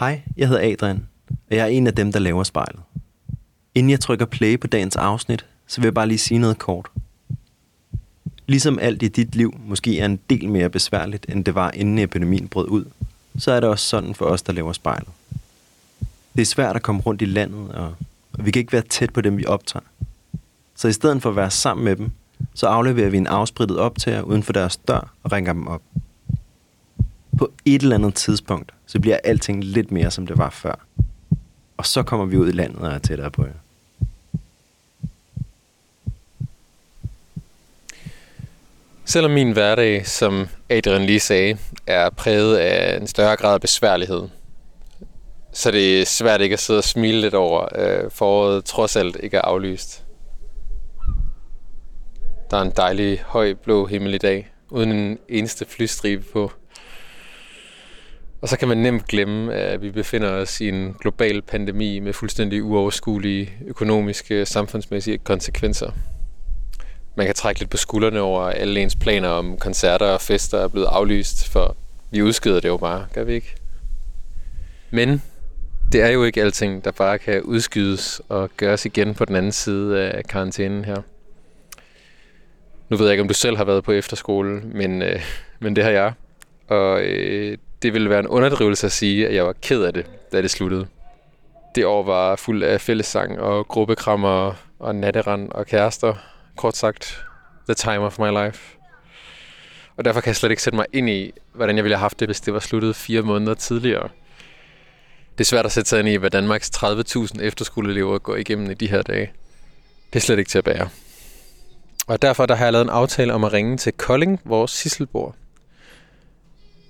Hej, jeg hedder Adrian, og jeg er en af dem, der laver spejlet. Inden jeg trykker play på dagens afsnit, så vil jeg bare lige sige noget kort. Ligesom alt i dit liv måske er en del mere besværligt, end det var inden epidemien brød ud, så er det også sådan for os, der laver spejlet. Det er svært at komme rundt i landet, og vi kan ikke være tæt på dem, vi optager. Så i stedet for at være sammen med dem, så afleverer vi en afsprittet optager uden for deres dør og ringer dem op. På et eller andet tidspunkt, så bliver alting lidt mere, som det var før. Og så kommer vi ud i landet og er tættere på jer. Selvom min hverdag, som Adrian lige sagde, er præget af en større grad af besværlighed, så det er svært ikke at sidde og smile lidt over, øh, foråret trods alt ikke er aflyst. Der er en dejlig høj blå himmel i dag, uden en eneste flystribe på. Og så kan man nemt glemme, at vi befinder os i en global pandemi med fuldstændig uoverskuelige økonomiske samfundsmæssige konsekvenser. Man kan trække lidt på skuldrene over alle ens planer om koncerter og fester er blevet aflyst, for vi udskyder det jo bare, gør vi ikke? Men det er jo ikke alting, der bare kan udskydes og gøres igen på den anden side af karantænen her. Nu ved jeg ikke, om du selv har været på efterskole, men, øh, men det har jeg. Og øh, det ville være en underdrivelse at sige, at jeg var ked af det, da det sluttede. Det år var fuld af fællessang og gruppekrammer og natterand og kærester. Kort sagt, the time of my life. Og derfor kan jeg slet ikke sætte mig ind i, hvordan jeg ville have haft det, hvis det var sluttet fire måneder tidligere. Det er svært at sætte sig ind i, hvad Danmarks 30.000 efterskoleelever går igennem i de her dage. Det er slet ikke til at bære. Og derfor der har jeg lavet en aftale om at ringe til Kolding, vores Sisselbor.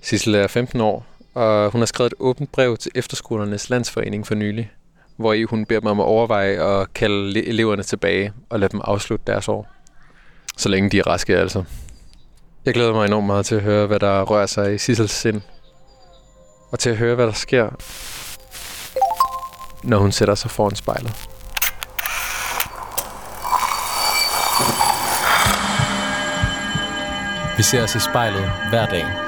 Sissel er 15 år, og hun har skrevet et åbent brev til Efterskolernes Landsforening for nylig, hvor i hun beder mig om at overveje at kalde eleverne tilbage og lade dem afslutte deres år. Så længe de er raske, altså. Jeg glæder mig enormt meget til at høre, hvad der rører sig i Sissels sind. Og til at høre, hvad der sker, når hun sætter sig foran spejlet. Vi ser os i spejlet hver dag.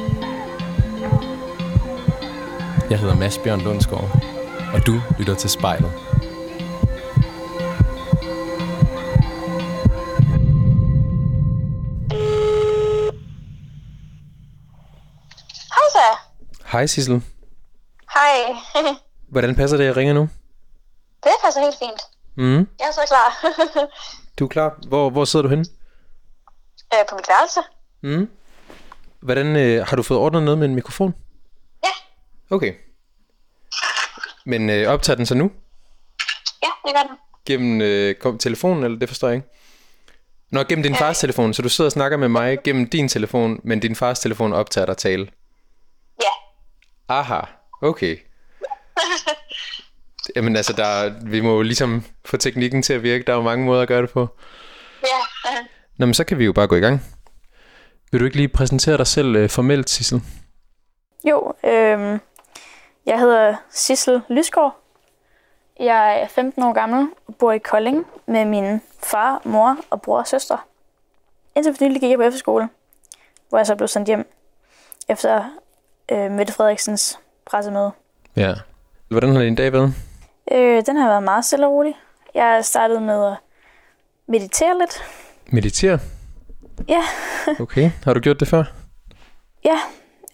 Jeg hedder Mads Bjørn Lundsgaard, og du lytter til spejlet. Hej så. Hej Sissel. Hej. Hvordan passer det, at jeg ringer nu? det passer helt fint. Mm. Jeg er så klar. Du er klar. Hvor, hvor sidder du henne? øh, på mit værelse. Mm. Hvordan, øh, har du fået ordnet noget med en mikrofon? Okay. Men øh, optager den så nu? Ja, det gør den. Gennem øh, kom- telefonen, eller det forstår jeg ikke? Nå, gennem din fars telefon, så du sidder og snakker med mig gennem din telefon, men din fars telefon optager dig tale. Ja. Aha, okay. Jamen altså, der, er- vi må jo ligesom få teknikken til at virke. Der er jo mange måder at gøre det på. Ja. øh, Nå, men så kan vi jo bare gå i gang. Vil du ikke lige præsentere dig selv øh, formelt, Sissel? Jo, øh, jeg hedder Sissel Lysgaard. Jeg er 15 år gammel og bor i Kolding med min far, mor og bror og søster. Indtil for nylig gik jeg på efterskole, hvor jeg så blev sendt hjem efter øh, Mette Frederiksens pressemøde. Ja. Hvordan har din dag været? Øh, den har været meget stille og rolig. Jeg startede med at meditere lidt. Meditere? Ja, Okay. Har du gjort det før? ja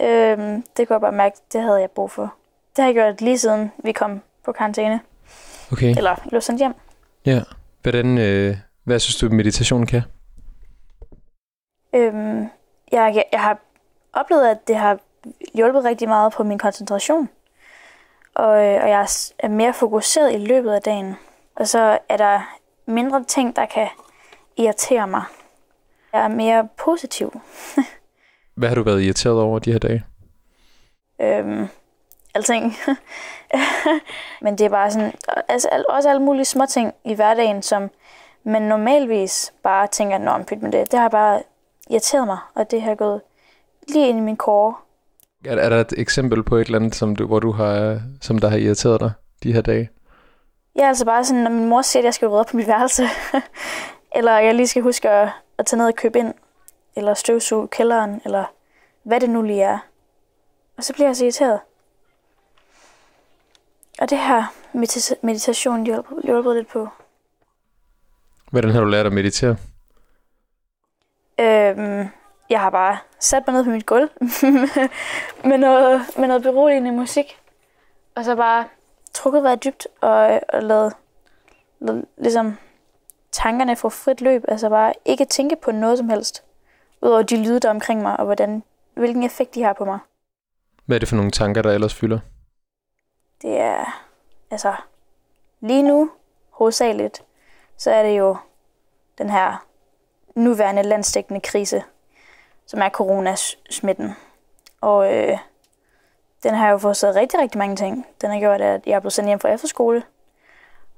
øh, det kunne jeg bare mærke, det havde jeg brug for. Det har jeg gjort lige siden vi kom på karantæne, Okay. eller blev sendt hjem. Ja. Hvordan, øh, hvad synes du, meditation kan? Øhm, jeg, jeg, har oplevet, at det har hjulpet rigtig meget på min koncentration. Og, øh, og jeg er er mere fokuseret i løbet af dagen. Og så er der mindre ting, der kan irritere mig. Jeg er mere positiv. Hvad har du været irriteret over de her dage? Øhm, alting. Men det er bare sådan, altså, al- også alle mulige små ting i hverdagen, som man normalvis bare tænker, nå, pyt med det. Det har bare irriteret mig, og det har gået lige ind i min kåre. Er, er der et eksempel på et eller andet, som du, hvor du har, som der har irriteret dig de her dage? Jeg er altså bare sådan, når min mor siger, at jeg skal rydde op på mit værelse, eller jeg lige skal huske at, at tage ned og købe ind, eller støvsuge kælderen, eller hvad det nu lige er. Og så bliver jeg så irriteret. Og det her medita- meditation hjælper lidt på. Hvordan har du lært at meditere? Øhm, jeg har bare sat mig ned på mit gulv med, noget, med noget beroligende musik. Og så bare trukket vejret dybt og, og lavet, lavet ligesom tankerne få frit løb. Altså bare ikke tænke på noget som helst. Udover de lyde, der er omkring mig, og hvordan, hvilken effekt de har på mig. Hvad er det for nogle tanker, der ellers fylder? Det er, altså, lige nu, hovedsageligt, så er det jo den her nuværende landstækkende krise, som er coronasmitten. Og øh, den har jo forårsaget rigtig, rigtig mange ting. Den har gjort, at jeg er blevet sendt hjem fra efterskole,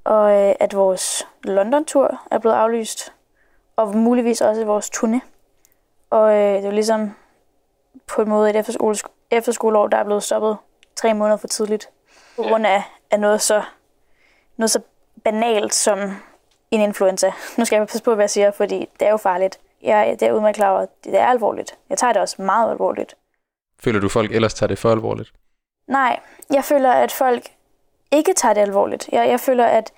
og øh, at vores London-tur er blevet aflyst, og muligvis også vores turné. Og øh, det er jo ligesom på en måde et efterskole, efterskoleår, der er blevet stoppet tre måneder for tidligt på grund af, af noget, så, noget så banalt som en influenza. Nu skal jeg passe på, hvad jeg siger, fordi det er jo farligt. Jeg, det er udmærket klar over, at det er alvorligt. Jeg tager det også meget alvorligt. Føler du, folk ellers tager det for alvorligt? Nej, jeg føler, at folk ikke tager det alvorligt. Jeg, jeg føler, at,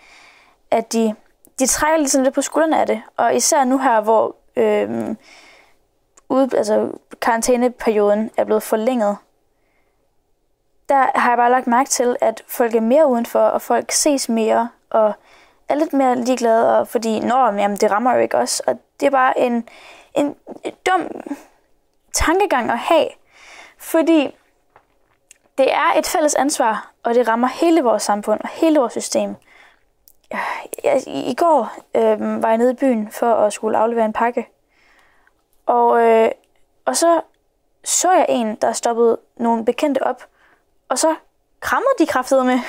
at de, de trækker ligesom lidt på skuldrene af det. Og især nu her, hvor øhm, ude, altså, karantæneperioden er blevet forlænget, der har jeg bare lagt mærke til, at folk er mere udenfor, og folk ses mere, og er lidt mere ligeglade, og fordi, nå, jamen, det rammer jo ikke os. Og det er bare en, en dum tankegang at have, fordi det er et fælles ansvar, og det rammer hele vores samfund og hele vores system. Jeg, I går øh, var jeg nede i byen for at skulle aflevere en pakke, og, øh, og så så jeg en, der stoppede nogle bekendte op, og så krammede de kraftede med.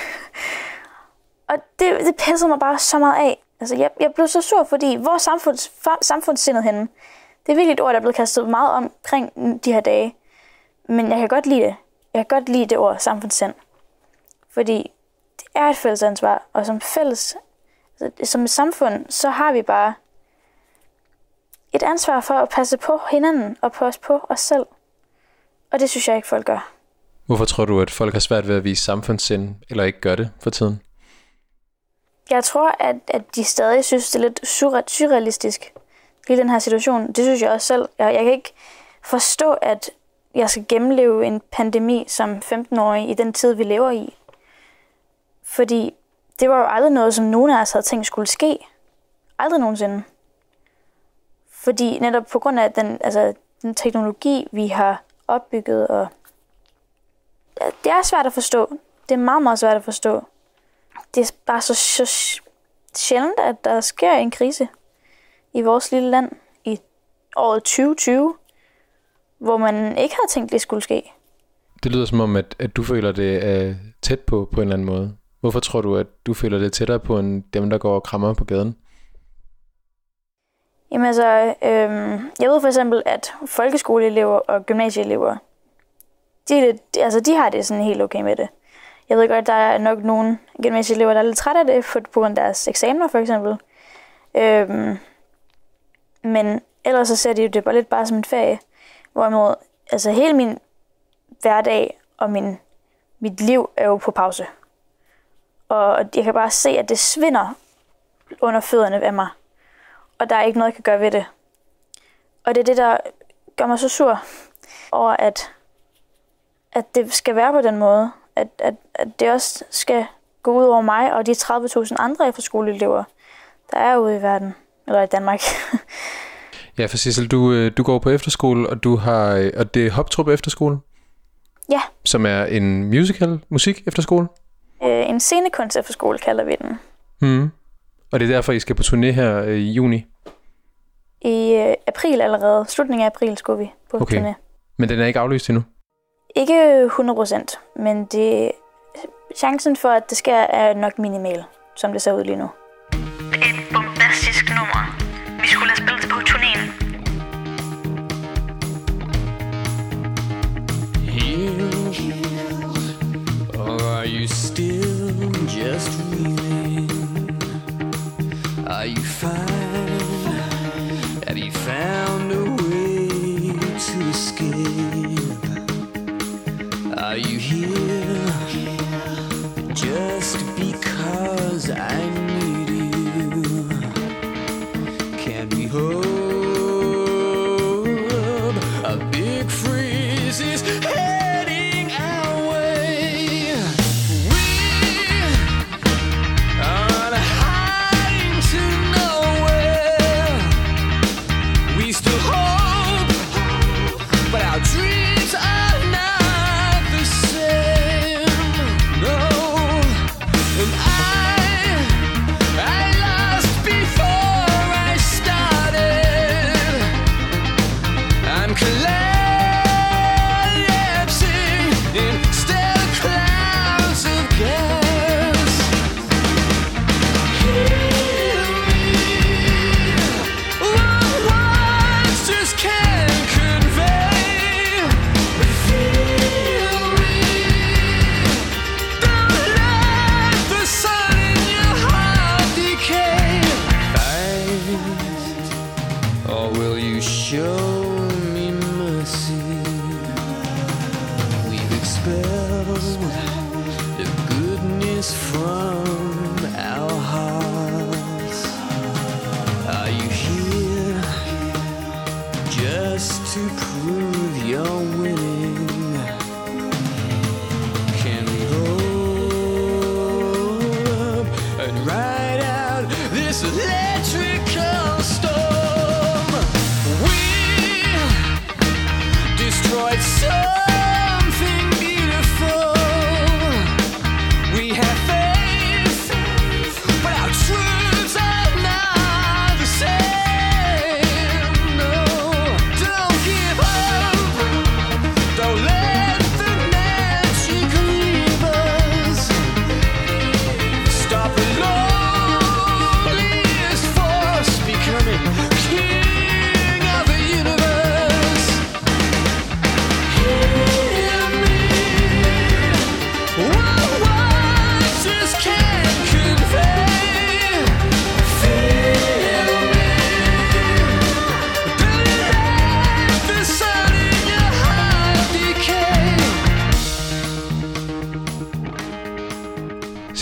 og det, det pissede mig bare så meget af. Altså, jeg, jeg blev så sur, fordi hvor samfunds, samfundssindet henne? Det er virkelig et ord, der er blevet kastet meget omkring de her dage. Men jeg kan godt lide det. Jeg kan godt lide det ord, samfundssind. Fordi det er et fælles ansvar, og som fælles, altså, som et samfund, så har vi bare et ansvar for at passe på hinanden og passe på os selv. Og det synes jeg ikke, folk gør. Hvorfor tror du, at folk har svært ved at vise samfundssind, eller ikke gør det for tiden? Jeg tror, at, at de stadig synes, det er lidt surrealistisk, hele den her situation. Det synes jeg også selv. Jeg, jeg kan ikke forstå, at jeg skal gennemleve en pandemi som 15-årig i den tid, vi lever i. Fordi det var jo aldrig noget, som nogen af os havde tænkt skulle ske. Aldrig nogensinde. Fordi netop på grund af den, altså, den teknologi, vi har opbygget, og det er svært at forstå. Det er meget, meget svært at forstå. Det er bare så, så sjældent, at der sker en krise i vores lille land i året 2020, hvor man ikke havde tænkt, det skulle ske. Det lyder som om, at, at du føler det er tæt på, på en eller anden måde. Hvorfor tror du, at du føler det tættere på end dem, der går og krammer på gaden? Jamen altså, øhm, jeg ved for eksempel, at folkeskoleelever og gymnasieelever, de, de, altså, de har det sådan helt okay med det. Jeg ved godt, at der er nok nogle gymnasieelever, der er lidt trætte af det, på, på grund af deres eksamener for eksempel. Øhm, men ellers så ser de det bare lidt bare som en ferie. Hvorimod, altså hele min hverdag og min, mit liv er jo på pause. Og jeg kan bare se, at det svinder under fødderne af mig. Og der er ikke noget, jeg kan gøre ved det. Og det er det, der gør mig så sur over, at, at det skal være på den måde. At, at, at det også skal gå ud over mig og de 30.000 andre efterskoleelever, der er ude i verden. Eller i Danmark. Ja, for Sissel, du, øh, du går på efterskole, og du har øh, og det er Hoptrup Efterskole, ja, som er en musical musik efterskole. øh, en scenekunst efterskole kalder vi den. Mm. Og det er derfor, I skal på turné her øh, i juni. I øh, april allerede, slutningen af april skulle vi på Okay. turné. Men den er ikke aflyst endnu. Ikke 100%, men det chancen for, at det sker, er nok minimal, som det ser ud lige nu. Et bombastisk nummer. Vi skulle have spillet det på turnéen. Or are you still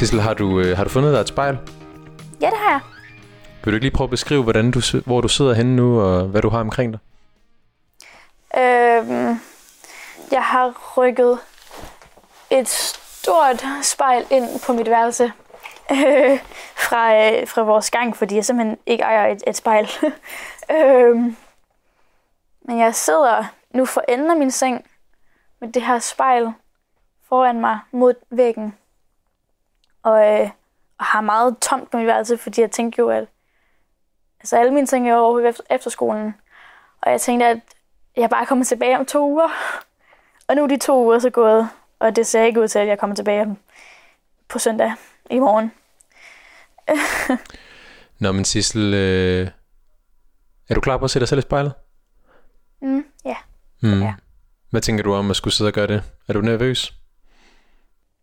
Sissel, har du, øh, har du fundet dig et spejl? Ja, det har jeg. Vil du ikke lige prøve at beskrive, hvordan du, hvor du sidder henne nu, og hvad du har omkring dig? Øhm, jeg har rykket et stort spejl ind på mit værelse øh, fra, øh, fra vores gang, fordi jeg simpelthen ikke ejer et, et spejl. øhm, men jeg sidder nu for enden af min seng med det her spejl foran mig mod væggen. Og, øh, og har meget tomt på mit værelse, fordi jeg tænkte jo, at altså, alle mine ting er over efter, efterskolen. Og jeg tænkte, at jeg bare kommer tilbage om to uger. Og nu er de to uger så gået, og det ser ikke ud til, at jeg kommer tilbage på søndag i morgen. Nå, men Sissel, øh, er du klar på at se dig selv i spejlet? Mm, ja. Mm. Ja. Hvad tænker du om at skulle sidde og gøre det? Er du nervøs?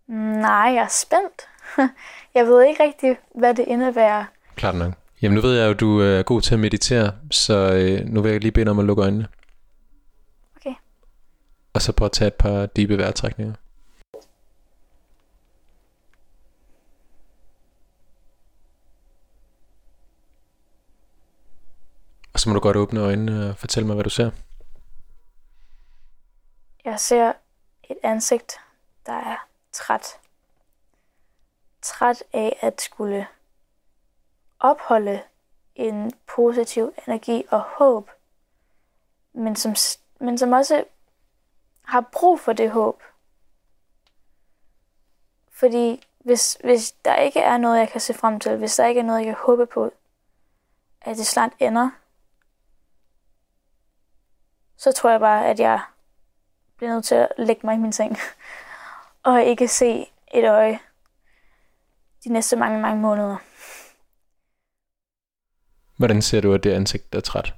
Nej, jeg er spændt. Jeg ved ikke rigtig, hvad det indebærer. Klart nok. Jamen nu ved jeg jo, at du er god til at meditere, så øh, nu vil jeg lige bede dig om at lukke øjnene. Okay. Og så prøv at tage et par dybe vejrtrækninger. Og så må du godt åbne øjnene og fortælle mig, hvad du ser. Jeg ser et ansigt, der er træt. Træt af at skulle opholde en positiv energi og håb, men som, men som også har brug for det håb. Fordi hvis, hvis der ikke er noget, jeg kan se frem til, hvis der ikke er noget, jeg kan håbe på, at det snart ender, så tror jeg bare, at jeg bliver nødt til at lægge mig i min seng. Og ikke se et øje de næste mange, mange måneder. Hvordan ser du, at det ansigt er træt?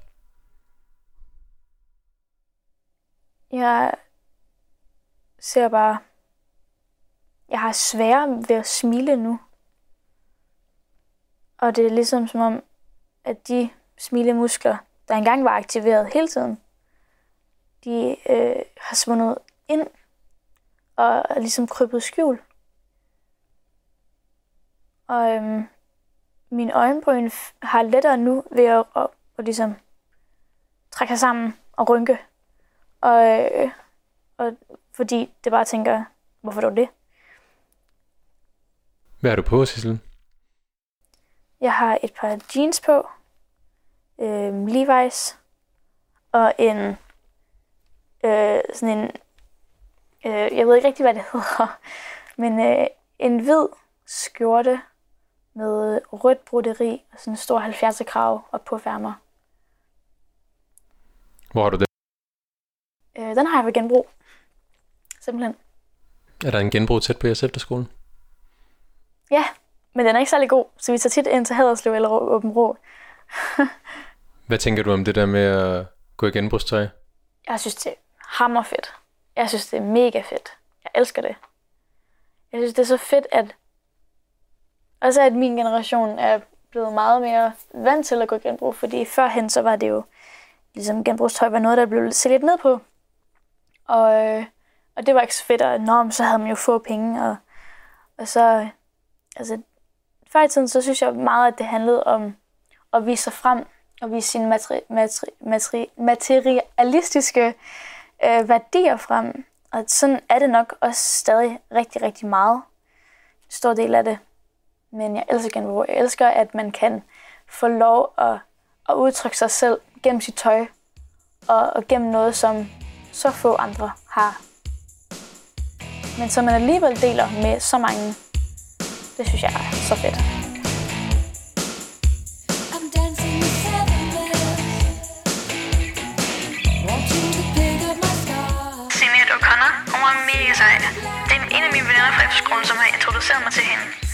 Jeg ser bare, jeg har sværere ved at smile nu. Og det er ligesom som om, at de smilemuskler, der engang var aktiveret hele tiden, de øh, har svundet ind og er ligesom krybet skjul. Og øhm, min øjenbryn har lettere nu ved at, at, at ligesom trække sig sammen og rynke. Og, øh, og fordi det bare tænker, hvorfor dog det? Hvad har du på, Sissel? Jeg har et par jeans på, øh, Levi's, og en, øh, sådan en, øh, jeg ved ikke rigtig, hvad det hedder, men øh, en hvid skjorte med rødt broderi og sådan en stor 70'er krav op på færmer. Hvor har du det? Øh, den har jeg ved genbrug. Simpelthen. Er der en genbrug tæt på jeres efterskole? Ja, men den er ikke særlig god, så vi tager tit ind til Haderslev eller Åben Rå. Hvad tænker du om det der med at gå i genbrugstøj? Jeg synes, det er hammerfedt. Jeg synes, det er mega fedt. Jeg elsker det. Jeg synes, det er så fedt, at også at min generation er blevet meget mere vant til at gå i genbrug, fordi førhen så var det jo, ligesom genbrugstøj var noget, der blev set lidt ned på. Og, øh, og det var ikke så fedt, og nå, så havde man jo få penge, og, og så, altså, før i tiden, så synes jeg meget, at det handlede om at vise sig frem, og vise sine materi- materi- materi- materialistiske øh, værdier frem. Og sådan er det nok også stadig rigtig, rigtig meget. En stor del af det. Men jeg elsker genbrug. Jeg elsker, at man kan få lov at, at udtrykke sig selv gennem sit tøj. Og, og gennem noget, som så få andre har. Men som man alligevel deler med så mange. Det synes jeg er så fedt. Sinead O'Connor, hun var mega sej. Det er en af mine veninder fra efterskolen, som har introduceret mig til hende.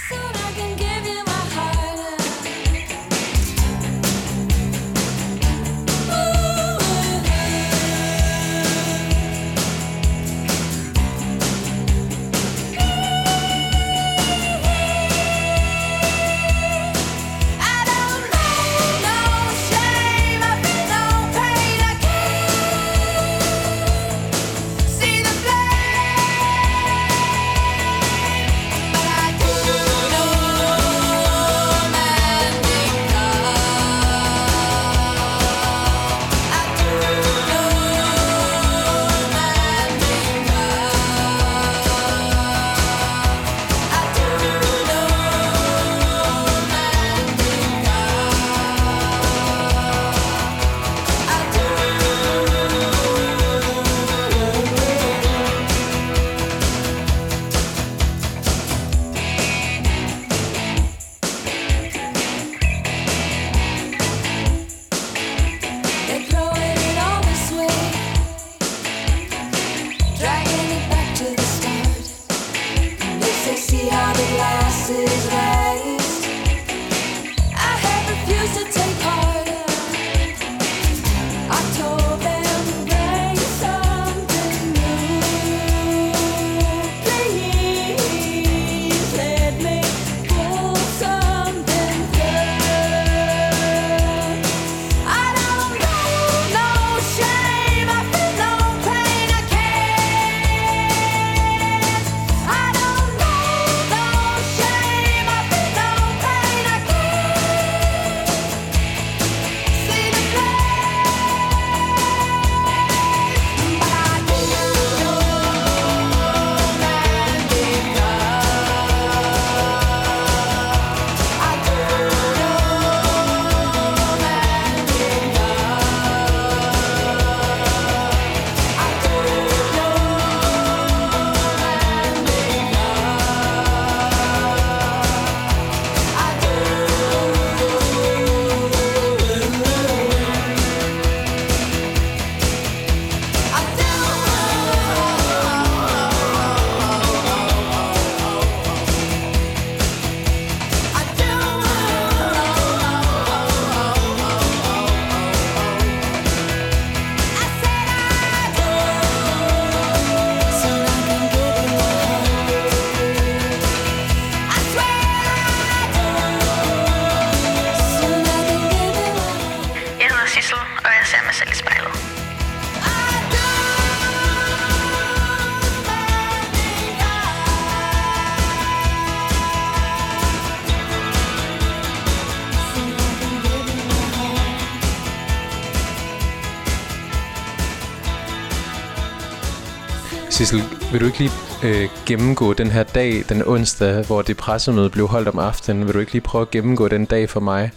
Sissel, vil du ikke lige øh, gennemgå den her dag, den onsdag, hvor det pressemøde blev holdt om aftenen? Vil du ikke lige prøve at gennemgå den dag for mig?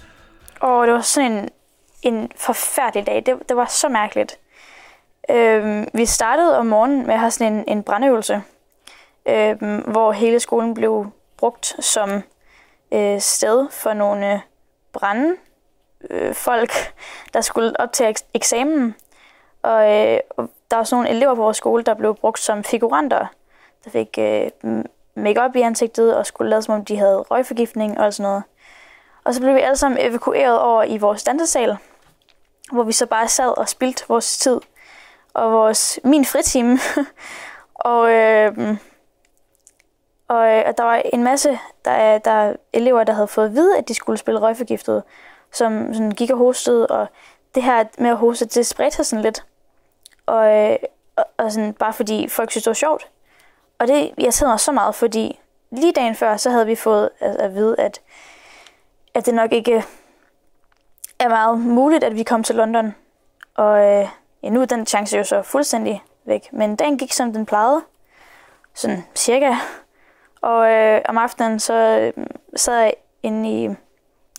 Og det var sådan en, en forfærdelig dag. Det, det var så mærkeligt. Øhm, vi startede om morgenen med at have sådan en, en brandøvelse, øhm, hvor hele skolen blev brugt som øh, sted for nogle øh, brænde øh, folk, der skulle op til eks- eksamen. Og øh, og der var sådan nogle elever på vores skole, der blev brugt som figuranter, der fik øh, makeup i ansigtet og skulle lade som om de havde røgforgiftning og sådan noget. Og så blev vi alle sammen evakueret over i vores dansesal, hvor vi så bare sad og spildte vores tid og vores, min fritime. og, øh, og, øh, og der var en masse der, der elever, der havde fået at vide, at de skulle spille røgforgiftet, som sådan gik og hostede, og det her med at hoste, det spredte sig sådan lidt. Og, øh, og, og sådan, bare fordi folk synes, det var sjovt. Og det irriterede mig så meget, fordi lige dagen før, så havde vi fået at, at vide, at, at det nok ikke er meget muligt, at vi kom til London. Og øh, ja, nu er den chance jo så fuldstændig væk. Men dagen gik, som den plejede. Sådan cirka. Og øh, om aftenen, så øh, sad jeg inde, i,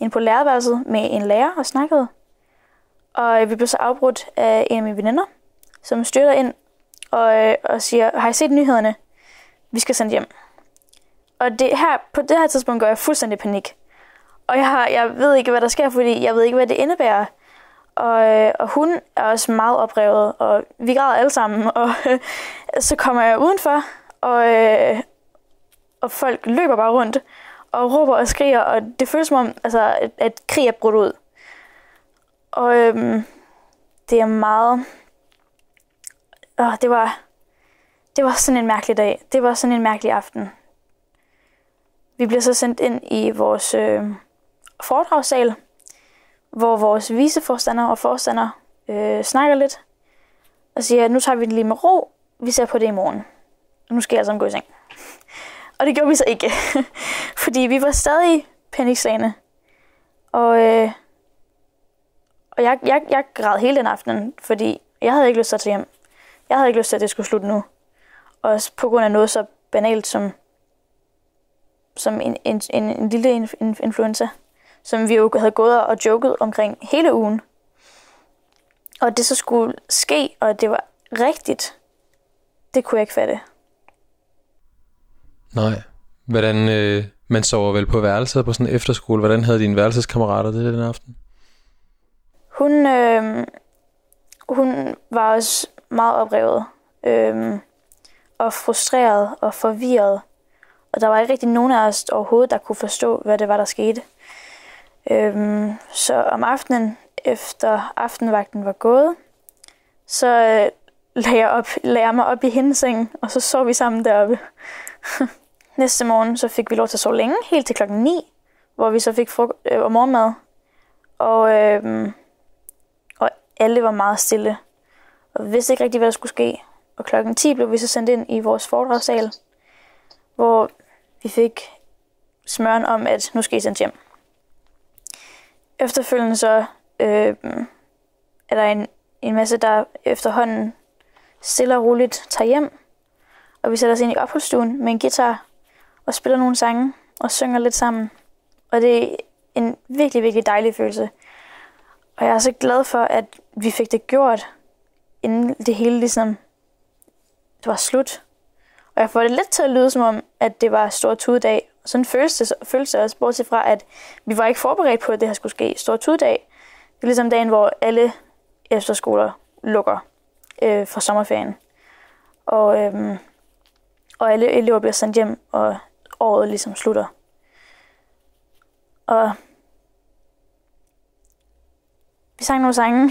inde på lærerværelset med en lærer og snakkede. Og øh, vi blev så afbrudt af en af mine veninder, som styrter ind og, øh, og siger, har I set nyhederne? Vi skal sendt hjem. Og det her, på det her tidspunkt går jeg fuldstændig i panik. Og jeg, har, jeg ved ikke, hvad der sker, fordi jeg ved ikke, hvad det indebærer. Og, øh, og hun er også meget oprevet, og vi græder alle sammen. Og så kommer jeg udenfor, og, og folk løber bare rundt og råber og skriger, og det føles som om, altså, at, at krig er brudt ud. Og øhm, det er meget... Åh, det var, det var sådan en mærkelig dag. Det var sådan en mærkelig aften. Vi bliver så sendt ind i vores øh, foredragssal, hvor vores viceforstander og forstander øh, snakker lidt og siger, at nu tager vi det lige med ro. Vi ser på det i morgen. Og nu skal jeg altså gå i seng. Og det gjorde vi så ikke. Fordi vi var stadig panikslagende. Og, øh, og jeg, jeg, jeg græd hele den aften, fordi jeg havde ikke lyst til at tage hjem. Jeg havde ikke lyst til, at det skulle slutte nu. Også på grund af noget så banalt som, som en, en, en, en lille influenza, som vi jo havde gået og joket omkring hele ugen. Og det så skulle ske, og at det var rigtigt, det kunne jeg ikke fatte. Nej. Hvordan, øh, man sover vel på værelset på sådan en efterskole. Hvordan havde dine værelseskammerater det den aften? Hun, øh, hun var også meget oprevet øh, og frustreret og forvirret. Og der var ikke rigtig nogen af os overhovedet, der kunne forstå, hvad det var, der skete. Øh, så om aftenen, efter aftenvagten var gået, så øh, lagde, jeg op, lagde jeg mig op i hendes seng, og så sov vi sammen deroppe. Næste morgen så fik vi lov til at sove længe, helt til klokken 9, hvor vi så fik frug- øh, og morgenmad. Og, øh, alle var meget stille, og vidste ikke rigtig, hvad der skulle ske. Og klokken 10 blev vi så sendt ind i vores foredragssal, hvor vi fik smøren om, at nu skal I sendt hjem. Efterfølgende så øh, er der en, en masse, der efterhånden stille og roligt tager hjem. Og vi sætter os ind i opholdsstuen med en guitar og spiller nogle sange og synger lidt sammen. Og det er en virkelig, virkelig dejlig følelse. Og jeg er så glad for, at vi fik det gjort, inden det hele ligesom det var slut. Og jeg får det lidt til at lyde som om, at det var stor tudedag. Og sådan føles det, føles det også, bortset fra, at vi var ikke forberedt på, at det her skulle ske. Stor tudedag, det er ligesom dagen, hvor alle efterskoler lukker øh, for sommerferien. Og, øh, og alle elever bliver sendt hjem, og året ligesom slutter. Og vi sang nogle sange,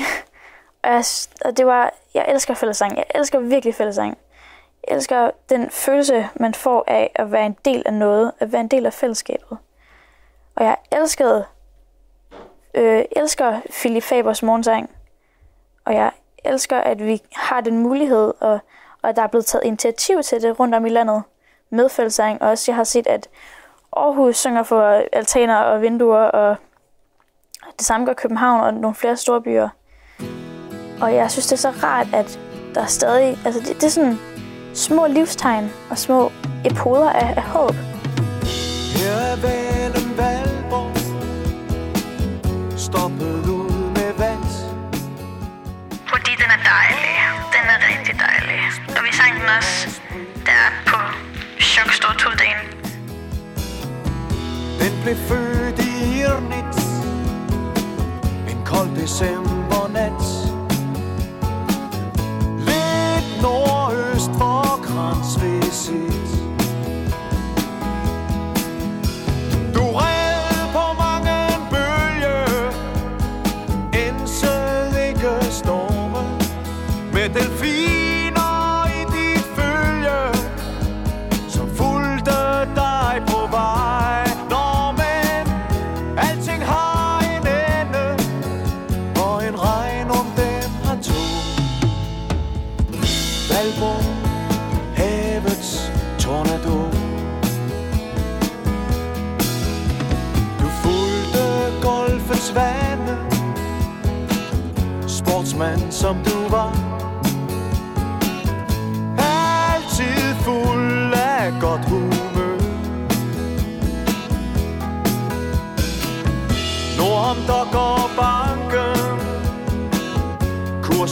og, jeg, og det var, jeg elsker fællesang. Jeg elsker virkelig fællesang. Jeg elsker den følelse, man får af at være en del af noget, at være en del af fællesskabet. Og jeg elskede, øh, elsker Philip Fabers morgensang, og jeg elsker, at vi har den mulighed, og, og der er blevet taget initiativ til det rundt om i landet med fællesang. Og også jeg har set, at Aarhus synger for altaner og vinduer, og det samme gør København og nogle flere store byer. Og jeg synes, det er så rart, at der er stadig... Altså, det, det er sådan små livstegn og små epoder af, af håb. Her er valen Valborg Stoppet ud med vand Fordi den er dejlig. Den er rigtig dejlig. Og vi sang den også der på Chokstore-turdagen. Den blev født i kold decembernat. Lidt nordøst for Kransvisit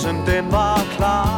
kursen den var klar.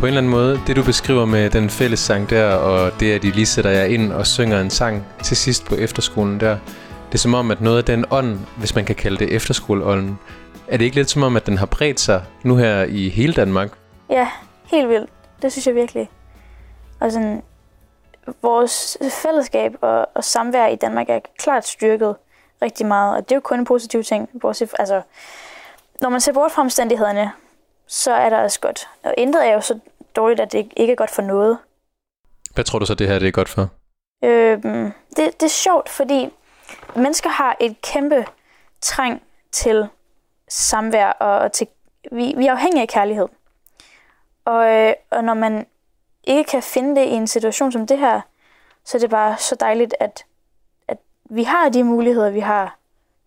På en eller anden måde, det du beskriver med den fælles sang der, og det at de lige sætter jer ind og synger en sang til sidst på efterskolen der, det er som om, at noget af den ånd, hvis man kan kalde det efterskoleånden, er det ikke lidt som om, at den har bredt sig nu her i hele Danmark? Ja, helt vildt. Det synes jeg virkelig. Og sådan, vores fællesskab og, og samvær i Danmark er klart styrket rigtig meget, og det er jo kun en positiv ting. Bortset, altså, når man ser bort fra omstændighederne, så er der også godt. Og intet er jo så dårligt, at det ikke er godt for noget. Hvad tror du så, det her det er godt for? Øhm, det, det er sjovt, fordi mennesker har et kæmpe træng til samvær, og, og til, vi, vi er afhængige af kærlighed. Og, øh, og når man ikke kan finde det i en situation som det her, så er det bare så dejligt, at, at vi har de muligheder, vi har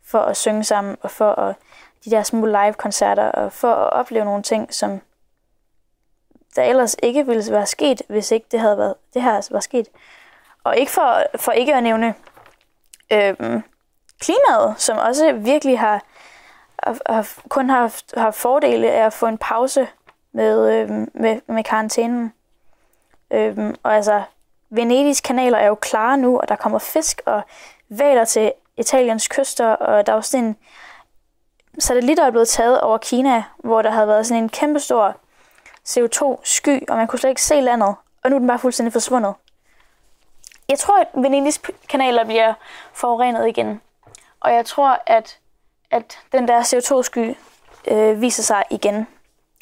for at synge sammen, og for at, de der små live-koncerter, og for at opleve nogle ting, som der ellers ikke ville være sket, hvis ikke det havde været, det her var sket. Og ikke for, for ikke at nævne øh, klimaet, som også virkelig har, har, kun har haft, har fordele af at få en pause med, øh, med, med karantænen. Øh, og altså, Venedigs kanaler er jo klare nu, og der kommer fisk og valer til Italiens kyster, og der er jo sådan en satellitter der er blevet taget over Kina, hvor der havde været sådan en kæmpestor CO2-sky, og man kunne slet ikke se landet, og nu er den bare fuldstændig forsvundet. Jeg tror, at Venedigs kanaler bliver forurenet igen, og jeg tror, at, at den der CO2-sky øh, viser sig igen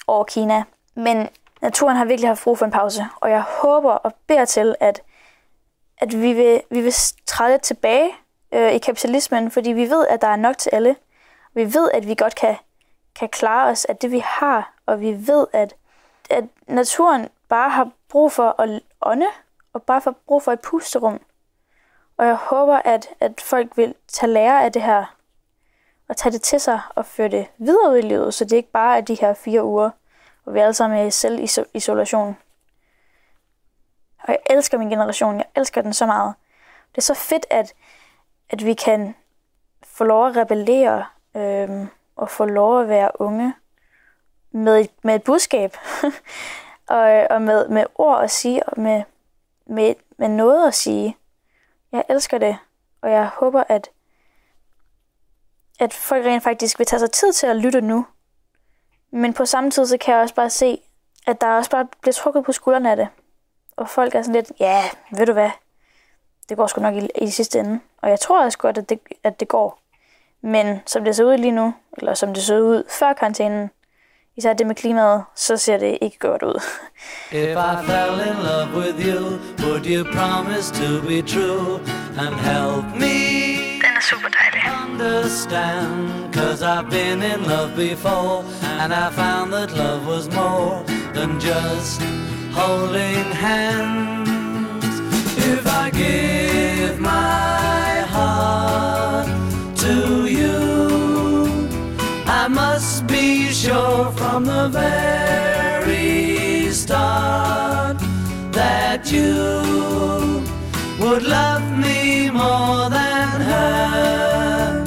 over Kina. Men naturen har virkelig haft brug for en pause, og jeg håber og beder til, at, at vi, vil, vi vil træde tilbage øh, i kapitalismen, fordi vi ved, at der er nok til alle. Vi ved, at vi godt kan, kan klare os af det, vi har, og vi ved, at, at naturen bare har brug for at ånde, og bare har brug for et pusterum. Og jeg håber, at, at folk vil tage lære af det her, og tage det til sig og føre det videre ud i livet, så det ikke bare er de her fire uger, hvor vi alle sammen er i selvisolation. Og jeg elsker min generation, jeg elsker den så meget. Det er så fedt, at, at vi kan få lov at rebellere, øhm, og få lov at være unge med med et budskab, og, og med, med ord at sige, og med, med, med noget at sige. Jeg elsker det, og jeg håber, at, at folk rent faktisk vil tage sig tid til at lytte nu. Men på samme tid, så kan jeg også bare se, at der også bare bliver trukket på skuldrene af det. Og folk er sådan lidt, ja, ved du hvad, det går sgu nok i, i sidste ende. Og jeg tror også godt, at det, at det går. Men som det ser ud lige nu, eller som det så ud før karantænen, især det med klimaet, så ser det ikke godt ud. If I fell in love with you, would you promise to be true and help me Den er super dejlig. understand? Cause I've been in love before and I found that love was more than just holding hands. If I give my heart to you, I must sure from the very start that you would love me more than her.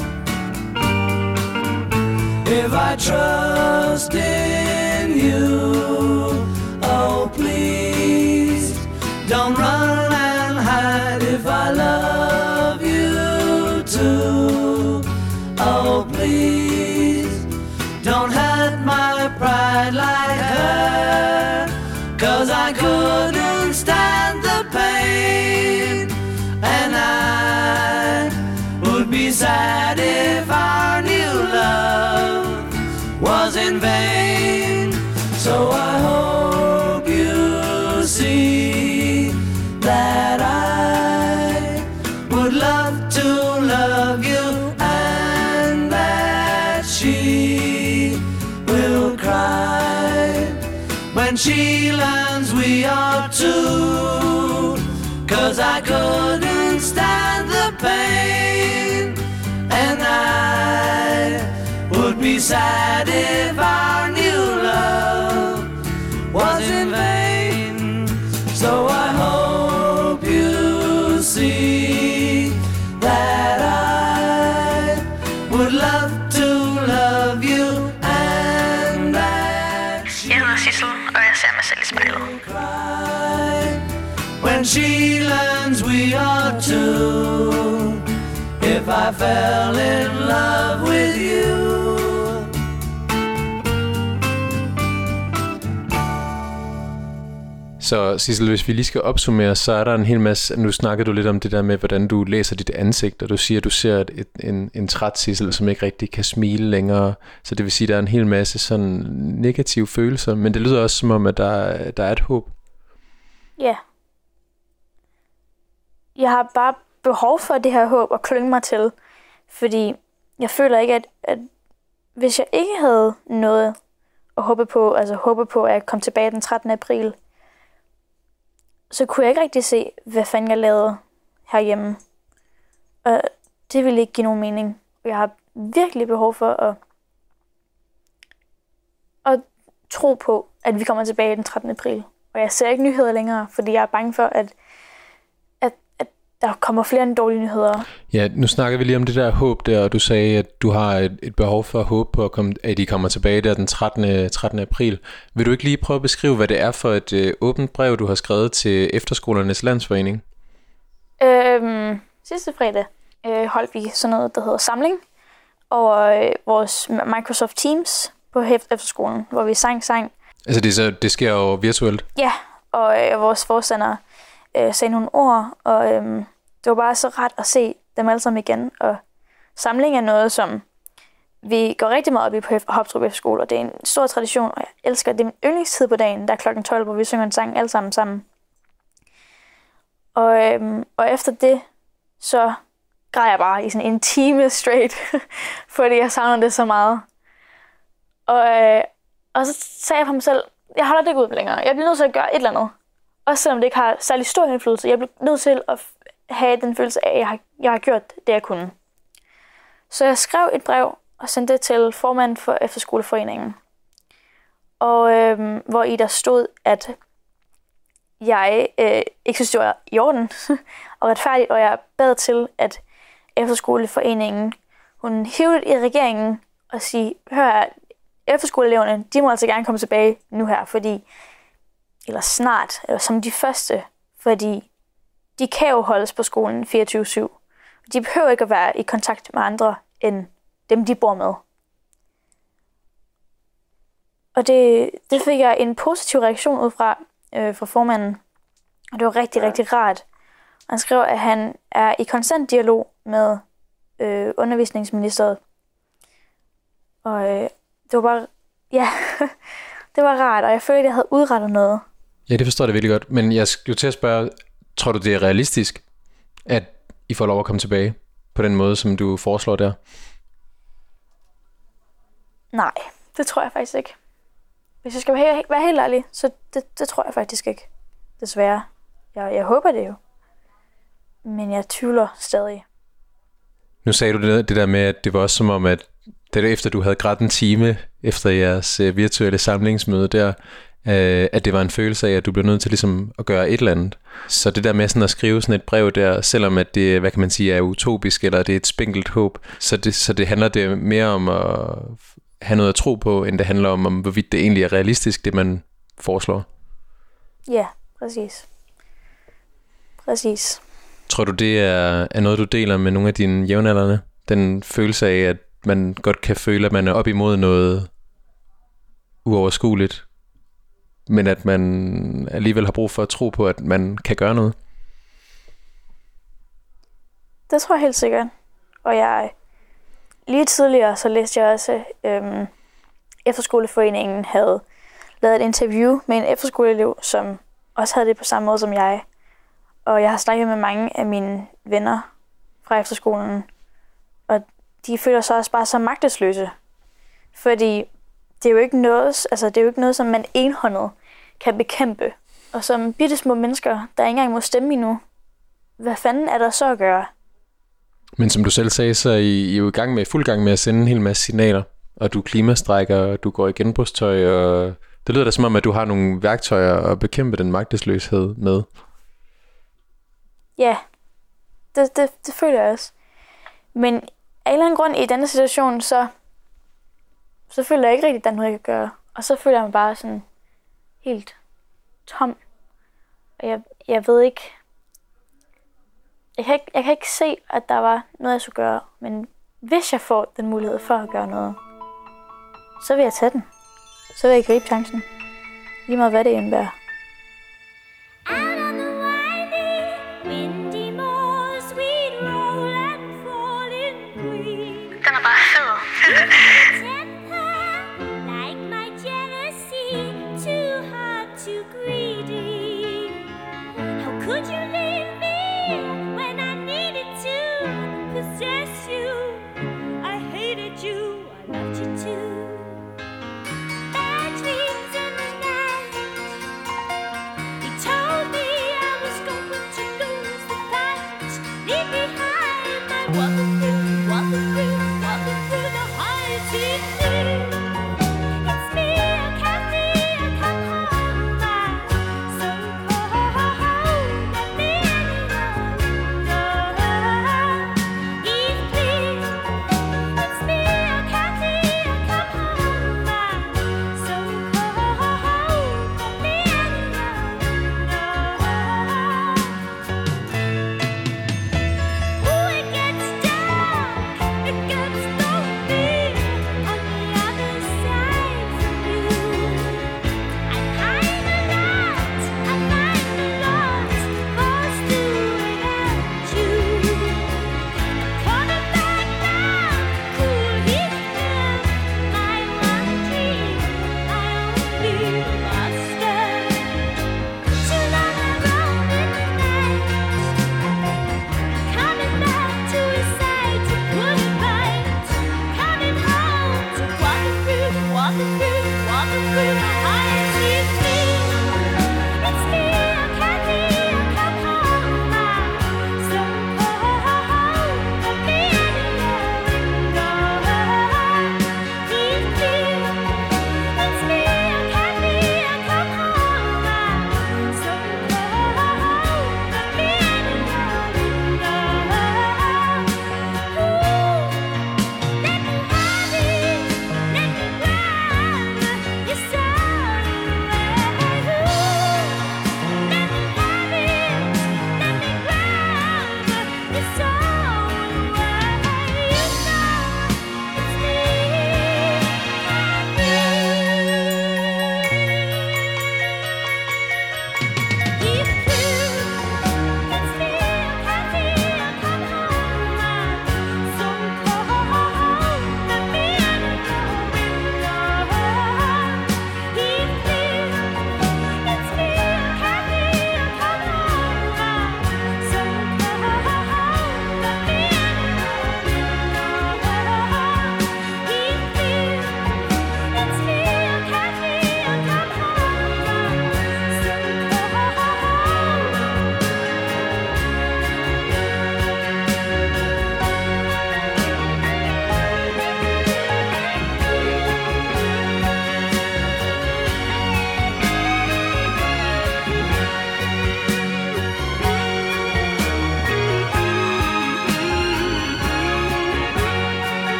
If I trust in you, oh please don't run if our new love was in vain. So I hope you see that I would love to love you and that she will cry when she learns we are two. Cause I couldn't sad if our new love was in vain. So I hope you see that I would love to love you and that she Jeg hedder Sissel, og jeg ser mig selv i spejlet. cry when she learns we are two. If I fell in love Så Sissel, hvis vi lige skal opsummere, så er der en hel masse, nu snakkede du lidt om det der med, hvordan du læser dit ansigt, og du siger, at du ser et, et, en, en træt Sissel, som ikke rigtig kan smile længere, så det vil sige, at der er en hel masse sådan negative følelser, men det lyder også som om, at der, der er et håb. Ja. Jeg har bare behov for det her håb at klynge mig til, fordi jeg føler ikke, at, at hvis jeg ikke havde noget at håbe på, altså håbe på, at jeg kom tilbage den 13. april, så kunne jeg ikke rigtig se, hvad fanden jeg lavede herhjemme. Og det ville ikke give nogen mening. Jeg har virkelig behov for at, at tro på, at vi kommer tilbage den 13. april. Og jeg ser ikke nyheder længere, fordi jeg er bange for, at der kommer flere end dårlige nyheder. Ja, nu snakker vi lige om det der håb der, og du sagde, at du har et, et behov for at håbe på, at, komme, at de kommer tilbage der den 13. 13. april. Vil du ikke lige prøve at beskrive, hvad det er for et øh, åbent brev, du har skrevet til Efterskolernes Landsforening? Øhm, sidste fredag øh, holdt vi sådan noget, der hedder samling over øh, vores Microsoft Teams på efterskolen, hvor vi sang sang. Altså det, så, det sker jo virtuelt. Ja, og øh, vores forstander øh, sagde nogle ord, og øh, det var bare så ret at se dem alle sammen igen. Og samling er noget, som vi går rigtig meget op i på Hopstrup Hoptrup Efterskole, og det er en stor tradition, og jeg elsker det. Det er min yndlingstid på dagen, der er klokken 12, hvor vi synger en sang alle sammen sammen. Og, øhm, og efter det, så græd jeg bare i sådan en time straight, fordi jeg savner det så meget. Og, øh, og så sagde jeg for mig selv, jeg holder det ikke ud længere. Jeg bliver nødt til at gøre et eller andet. Også selvom det ikke har særlig stor indflydelse. Jeg bliver nødt til at have den følelse af, at jeg har, jeg har gjort det, jeg kunne. Så jeg skrev et brev og sendte det til formanden for Efterskoleforeningen. Og øh, hvor i der stod, at jeg øh, ikke synes, det var i orden og retfærdigt, og jeg bad til, at Efterskoleforeningen, hun hævde i regeringen og sige, hør her, efterskoleeleverne, de må altså gerne komme tilbage nu her, fordi, eller snart, eller som de første, fordi de kan jo holdes på skolen 24-7. De behøver ikke at være i kontakt med andre, end dem, de bor med. Og det, det fik jeg en positiv reaktion ud fra, øh, fra formanden. Og det var rigtig, rigtig rart. Han skrev, at han er i konstant dialog med øh, undervisningsministeriet. Og øh, det var bare, ja, det var rart, og jeg følte, at jeg havde udrettet noget. Ja, det forstår jeg virkelig godt. Men jeg skulle til at spørge, tror du, det er realistisk, at I får lov at komme tilbage på den måde, som du foreslår der? Nej, det tror jeg faktisk ikke. Hvis jeg skal være, he- være helt ærlig, så det, det tror jeg faktisk ikke. Desværre. Jeg, jeg håber det jo. Men jeg tvivler stadig. Nu sagde du det, det der med, at det var også som om, at det efter du havde grædt en time efter jeres øh, virtuelle samlingsmøde der, øh, at det var en følelse af, at du blev nødt til ligesom at gøre et eller andet. Så det der med sådan at skrive sådan et brev der, selvom at det, hvad kan man sige, er utopisk, eller det er et spinkelt håb, så det, så det handler det mere om at have noget at tro på, end det handler om, om hvorvidt det egentlig er realistisk, det man foreslår. Ja, præcis. Præcis. Tror du, det er, er noget, du deler med nogle af dine jævnaldrende? Den følelse af, at man godt kan føle, at man er op imod noget uoverskueligt, men at man alligevel har brug for at tro på, at man kan gøre noget? Det tror jeg helt sikkert. Og jeg lige tidligere, så læste jeg også, øhm, Efterskoleforeningen havde lavet et interview med en efterskoleelev, som også havde det på samme måde som jeg. Og jeg har snakket med mange af mine venner fra efterskolen, og de føler sig også bare så magtesløse. Fordi det er jo ikke noget, altså det er jo ikke noget, som man enhåndet kan bekæmpe. Og som bitte små mennesker, der ikke engang må stemme endnu, hvad fanden er der så at gøre? Men som du selv sagde, så er I, I er jo i gang med, fuld gang med at sende en hel masse signaler, og du klimastrækker, og du går i genbrugstøj, og det lyder da som om, at du har nogle værktøjer at bekæmpe den magtesløshed med. Ja, det, det, det føler jeg også. Men af en eller anden grund i denne situation, så, så føler jeg ikke rigtig, at der er noget, jeg kan gøre. Og så føler jeg mig bare sådan helt tom. Og jeg, jeg ved ikke... Jeg kan, ikke... jeg kan ikke se, at der var noget, jeg skulle gøre. Men hvis jeg får den mulighed for at gøre noget, så vil jeg tage den. Så vil jeg gribe chancen. Lige meget hvad det indebærer.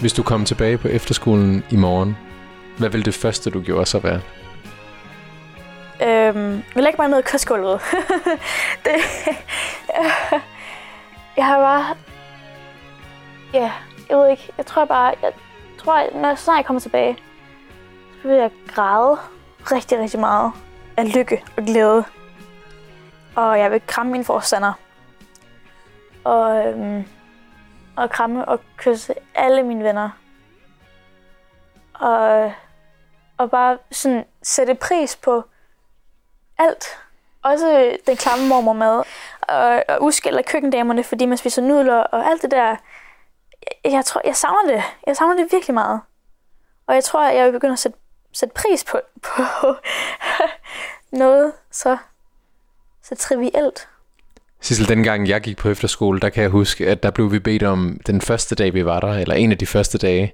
Hvis du kom tilbage på efterskolen i morgen, hvad ville det første, du gjorde så være? Øhm, jeg lægger mig ned i kostgulvet. det, jeg har bare... Ja, jeg ved ikke. Jeg tror bare... Jeg tror, at når jeg snart kommer tilbage, så vil jeg græde rigtig, rigtig meget af lykke og glæde. Og jeg vil kramme mine forstander. Og, øhm, og kramme og kysse alle mine venner. Og, og bare sådan sætte pris på alt. Også den klamme mormor mad. Og, og udskælder køkkendamerne, fordi man spiser nudler og alt det der. Jeg, jeg tror, jeg savner det. Jeg savner det virkelig meget. Og jeg tror, jeg vil begynde at sætte, sætte pris på, på noget så, så trivielt. Sissel, dengang jeg gik på efterskole, der kan jeg huske, at der blev vi bedt om den første dag, vi var der, eller en af de første dage,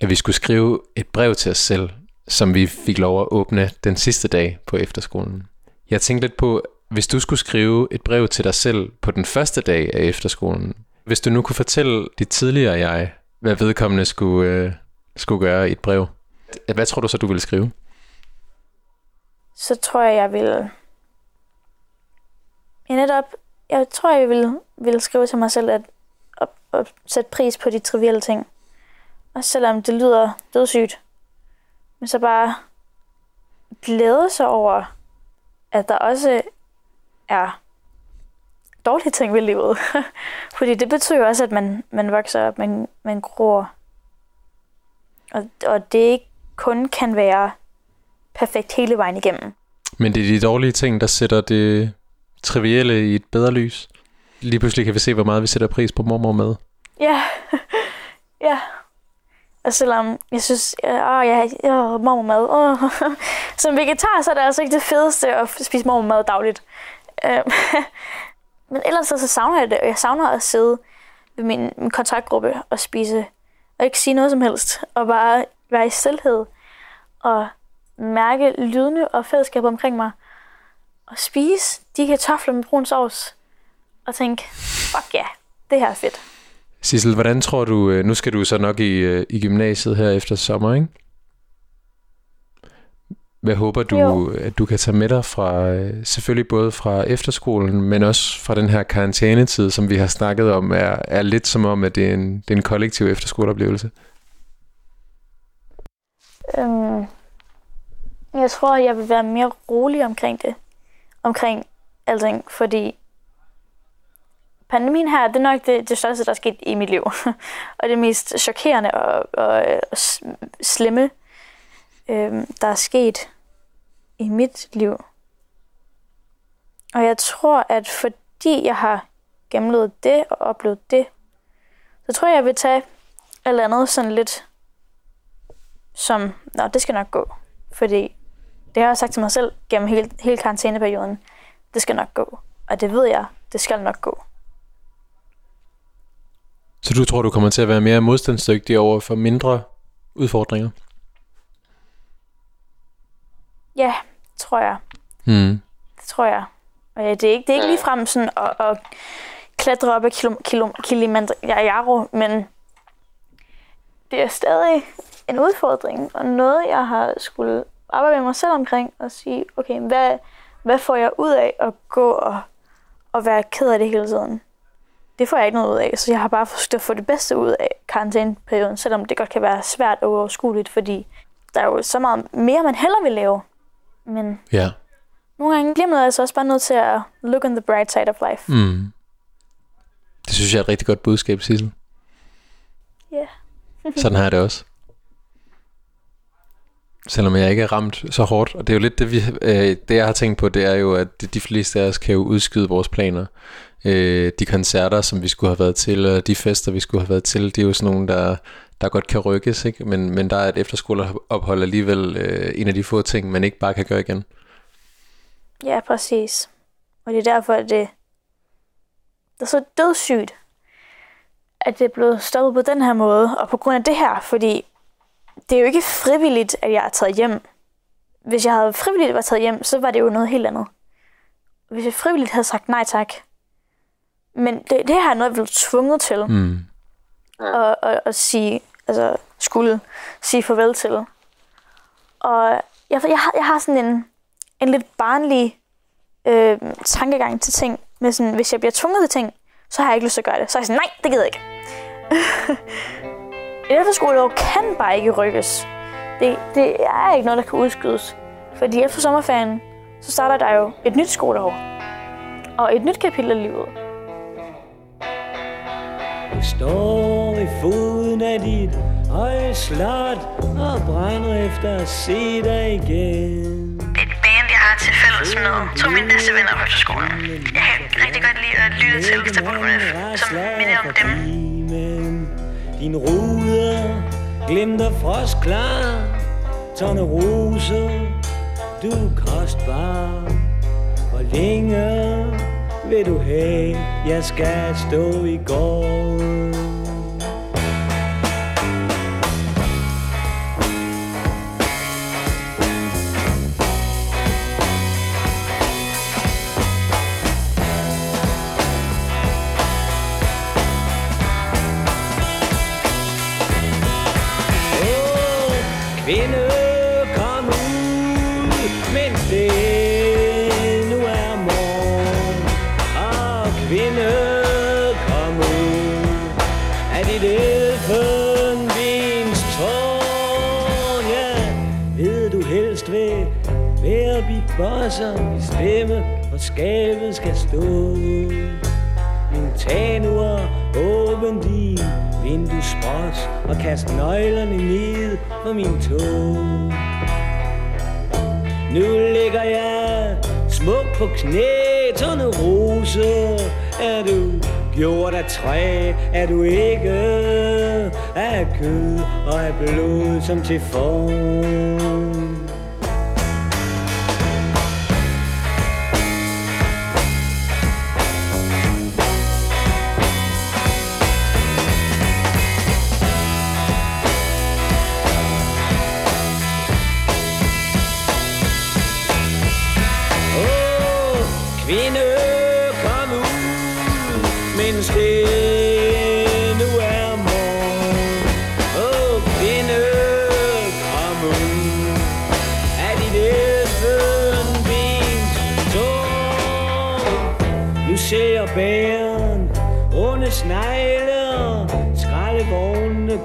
at vi skulle skrive et brev til os selv, som vi fik lov at åbne den sidste dag på efterskolen. Jeg tænkte lidt på, hvis du skulle skrive et brev til dig selv på den første dag af efterskolen, hvis du nu kunne fortælle dit tidligere jeg, hvad vedkommende skulle, øh, skulle gøre i et brev, hvad tror du så, du ville skrive? så tror jeg, jeg ville Jeg netop... Jeg tror, jeg vil, vil skrive til mig selv, at, at, at sætte pris på de trivielle ting. Og selvom det lyder dødssygt. Men så bare glæde sig over, at der også er dårlige ting ved livet. Fordi det betyder også, at man, man vokser op, man, man gror. Og, og det ikke kun kan være perfekt hele vejen igennem. Men det er de dårlige ting, der sætter det trivielle i et bedre lys. Lige pludselig kan vi se, hvor meget vi sætter pris på mormor med. Ja, ja. Og selvom jeg synes, åh, jeg mormor mormormad, åh. som vegetar, så er det altså ikke det fedeste at spise mormormad dagligt. Øh, Men ellers så, så savner jeg det, og jeg savner at sidde ved min, min kontaktgruppe og spise, og ikke sige noget som helst, og bare være i stillhed, og mærke lydene og fællesskab omkring mig, og spise de kartofler med brun sovs, og tænke, fuck ja, yeah, det her er fedt. Sissel, hvordan tror du, øh, nu skal du så nok i, øh, i gymnasiet her efter sommer, ikke? Hvad håber du, Jo. at du kan tage med dig fra, øh, selvfølgelig både fra efterskolen, men også fra den her karantænetid, som vi har snakket om, er, er lidt som om, at det er en, det er en kollektiv efterskoleoplevelse? Øhm, jeg tror, jeg vil være mere rolig omkring det. Omkring alting, fordi pandemien her, det er nok det, det største, der er sket i mit liv. og det mest chokerende og, og, og slemme, øh, der er sket i mit liv. Og jeg tror, at fordi jeg har gennemlevet det og oplevet det, så tror jeg, jeg vil tage alt andet sådan lidt som, nå, det skal nok gå. Fordi det har jeg sagt til mig selv gennem hele, hele karantæneperioden. Det skal nok gå. Og det ved jeg, det skal nok gå. Så du tror, du kommer til at være mere modstandsdygtig over for mindre udfordringer? Ja, tror jeg. Hmm. Det tror jeg. Og ja, det er ikke, det er ikke lige frem sådan at, at klatre op ad Kilimanjaro, men det er stadig en udfordring, og noget, jeg har skulle arbejde med mig selv omkring, og sige, okay, hvad, hvad får jeg ud af at gå og, og være ked af det hele tiden? Det får jeg ikke noget ud af, så jeg har bare forsøgt at få det bedste ud af karantæneperioden, selvom det godt kan være svært og uoverskueligt, fordi der er jo så meget mere, man hellere vil lave. Men Ja. nogle gange bliver man altså også bare nødt til at look on the bright side of life. Mm. Det synes jeg er et rigtig godt budskab, Sissel. Ja. Sådan har jeg det også. Selvom jeg ikke er ramt så hårdt. Og det er jo lidt det, vi, øh, det jeg har tænkt på, det er jo, at de, fleste af os kan jo udskyde vores planer. Øh, de koncerter, som vi skulle have været til, og de fester, vi skulle have været til, det er jo sådan nogle, der, der godt kan rykkes. Ikke? Men, men der er et efterskoleophold alligevel øh, en af de få ting, man ikke bare kan gøre igen. Ja, præcis. Og det er derfor, at det, det er så dødssygt, at det er blevet stoppet på den her måde, og på grund af det her, fordi det er jo ikke frivilligt, at jeg er taget hjem. Hvis jeg havde frivilligt været taget hjem, så var det jo noget helt andet. Hvis jeg frivilligt havde sagt nej tak. Men det, det her er noget, jeg blev tvunget til Mm. at, at, at sige, altså skulle sige farvel til. Og jeg, jeg, har, jeg har sådan en, en lidt barnlig øh, tankegang til ting. Med sådan, hvis jeg bliver tvunget til ting, så har jeg ikke lyst til at gøre det. Så er jeg sådan, nej, det gider jeg ikke. Efterskoleår kan bare ikke rykkes. Det, det er ikke noget, der kan udskydes. Fordi efter sommerferien, så starter der jo et nyt skoleår. Og et nyt kapitel af livet. Du står i foden af dit høje slot og brænder efter at se dig igen. Det er et band, jeg har til fælles med to af mine bedste venner på efterskolen. Jeg kan rigtig godt lide at lytte til Tabulef, som minder om dem. Din rude glimter frostklar, tårne roser, du er kostbar. Hvor længe vil du have, jeg skal stå i gården være beatboxer, hvis stemme og skabet skal stå. Men tag nu og åbn din vinduesbros og kast nøglerne ned på min tog. Nu ligger jeg smuk på knæ, tårne rose. Er du gjort af træ, er du ikke af kød og af blod som til form.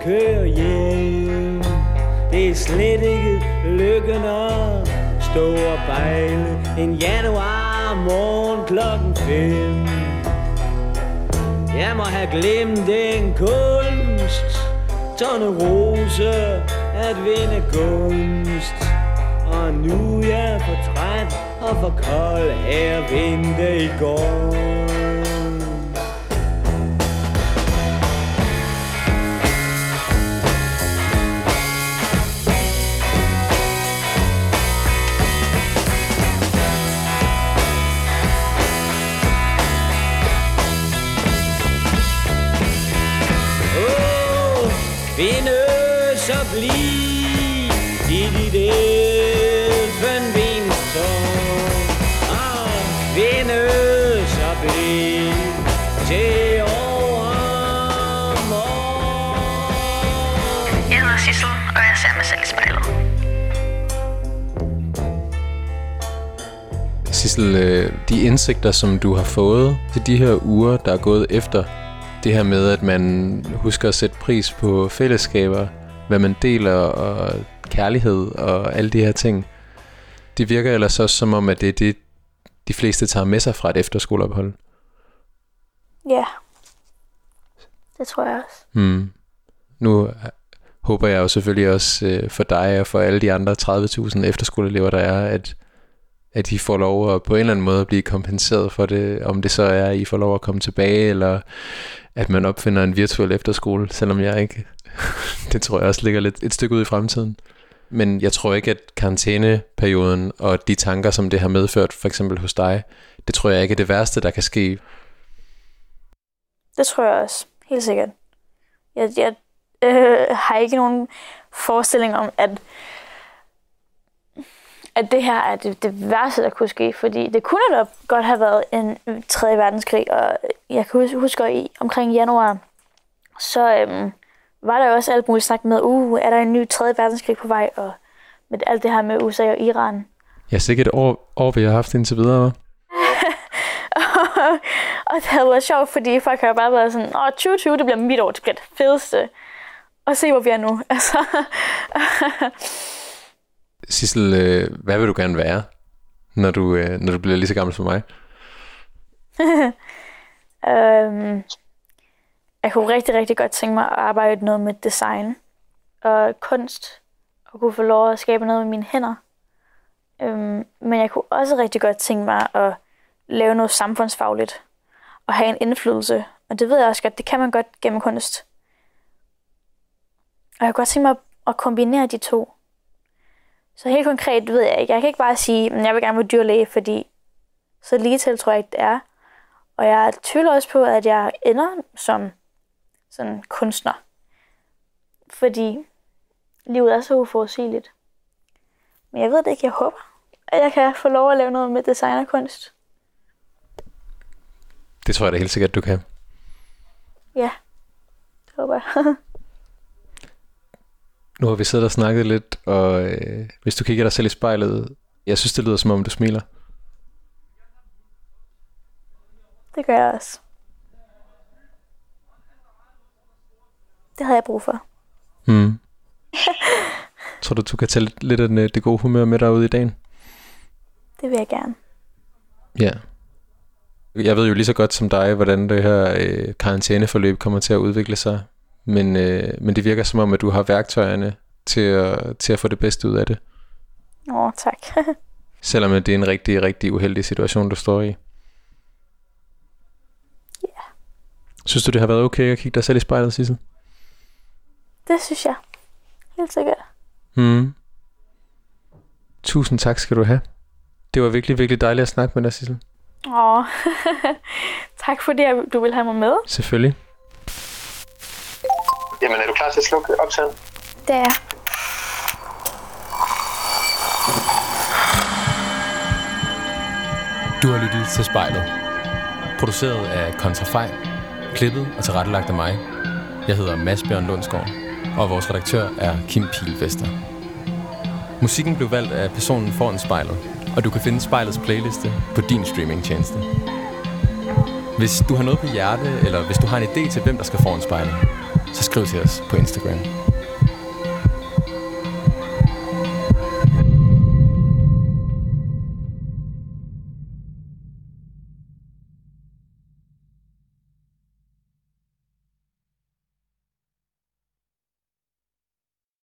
Kører hjem. Det er slet ikke lykken at stå og bejle en januar morgen klokken fem. Jeg må have glemt den kunst, tårne rose at vinde gunst. Og nu er jeg for træt og for kold her vente i går. Sissel, øh, de indsigter, som du har fået til de her uger, der er gået efter det her med, at man husker at sætte pris på fællesskaber, hvad man deler og kærlighed og alle de her ting. Det virker ellers også som om, at det er det, de fleste tager med sig fra et efterskoleophold. Ja. Det tror jeg også. Hmm. Nu håber jeg jo selvfølgelig også øh, for dig og for alle de andre 30.000 efterskoleelever, der er, at, at I får lov at på en eller anden måde at blive kompenseret for det, om det så er, at I får lov at komme tilbage, eller at man opfinder en virtuel efterskole, selvom jeg ikke, det tror jeg også ligger lidt et stykke ud i fremtiden. Men jeg tror ikke, at karantæneperioden og de tanker, som det har medført, for eksempel hos dig, det tror jeg ikke er det værste, der kan ske. Det tror jeg også. Helt sikkert. Jeg, jeg, øh, har ikke nogen forestilling om, at, at det her er det, det værste, der kunne ske. Fordi det kunne da godt have været en 3. verdenskrig, og jeg kan huske, huske i omkring januar, så øhm, var der jo også alt muligt snak med, uh, er der en ny 3. verdenskrig på vej, og med alt det her med USA og Iran. Ja, sikkert et år, år vi har haft indtil videre. hva'? og det havde været sjovt, fordi folk har bare været sådan, åh, 2020, det bliver mit år, det bliver det fedeste. Og se, hvor vi er nu. Altså, Sissel, øh, hvad vil du gerne være, når du, øh, når du bliver lige så gammel som mig? øhm, jeg kunne rigtig, rigtig godt tænke mig at arbejde noget med design og kunst, og kunne få lov at skabe noget med mine hænder. Øhm, men jeg kunne også rigtig godt tænke mig at lave noget samfundsfagligt og have en indflydelse. Og det ved jeg også godt, det kan man godt gennem kunst. Og jeg kunne godt tænke mig at- at kombinere de to. Så helt konkret ved jeg ikke. Jeg kan ikke bare sige, at jeg vil gerne være dyrlæge, fordi så lige til tror jeg ikke, det er. Og jeg tvivler også på, at jeg ender som sådan kunstner. Fordi livet er så uforudsigeligt. Men jeg ved det ikke. Jeg håber, at jeg kan få lov at lave noget med designerkunst. Det tror jeg da helt sikkert, du kan. Ja, det håber jeg. Nu har vi siddet og snakket lidt, og øh, hvis du kigger dig selv i spejlet, jeg synes, det lyder som om, du smiler. det gør jeg også. Det havde jeg brug for. Mm. tror du, du kan tage lidt, af den, øh, det gode humør med dig ud i dagen? Det vil jeg gerne. Ja. Jeg ved jo lige så godt som dig, hvordan det her øh, karantæneforløb kommer til at udvikle sig. Men, øh, men det virker som om, at du har værktøjerne til at, til at få det bedste ud af det. Åh, tak. Selvom det er en rigtig, rigtig uheldig situation, du står i. Ja. Synes du, det har været okay at kigge dig selv i spejlet, Sissel? det synes jeg. Helt sikkert. Mm. Tusind tak skal du have. Det var virkelig, virkelig dejligt at snakke med dig, Sissel. Åh, tak fordi du vil have mig med. Selvfølgelig. Jamen, er du klar til at slukke optaget? Det er Du har lyttet til spejlet. Produceret af Kontrafej, klippet og tilrettelagt af mig. Jeg hedder Mads Bjørn Lundsgaard, og vores redaktør er Kim Pilfester. Musikken blev valgt af personen foran spejlet, og du kan finde spejlets playliste på din streamingtjeneste. Hvis du har noget på hjerte, eller hvis du har en idé til, hvem der skal foran spejlet, så skriv til os på Instagram.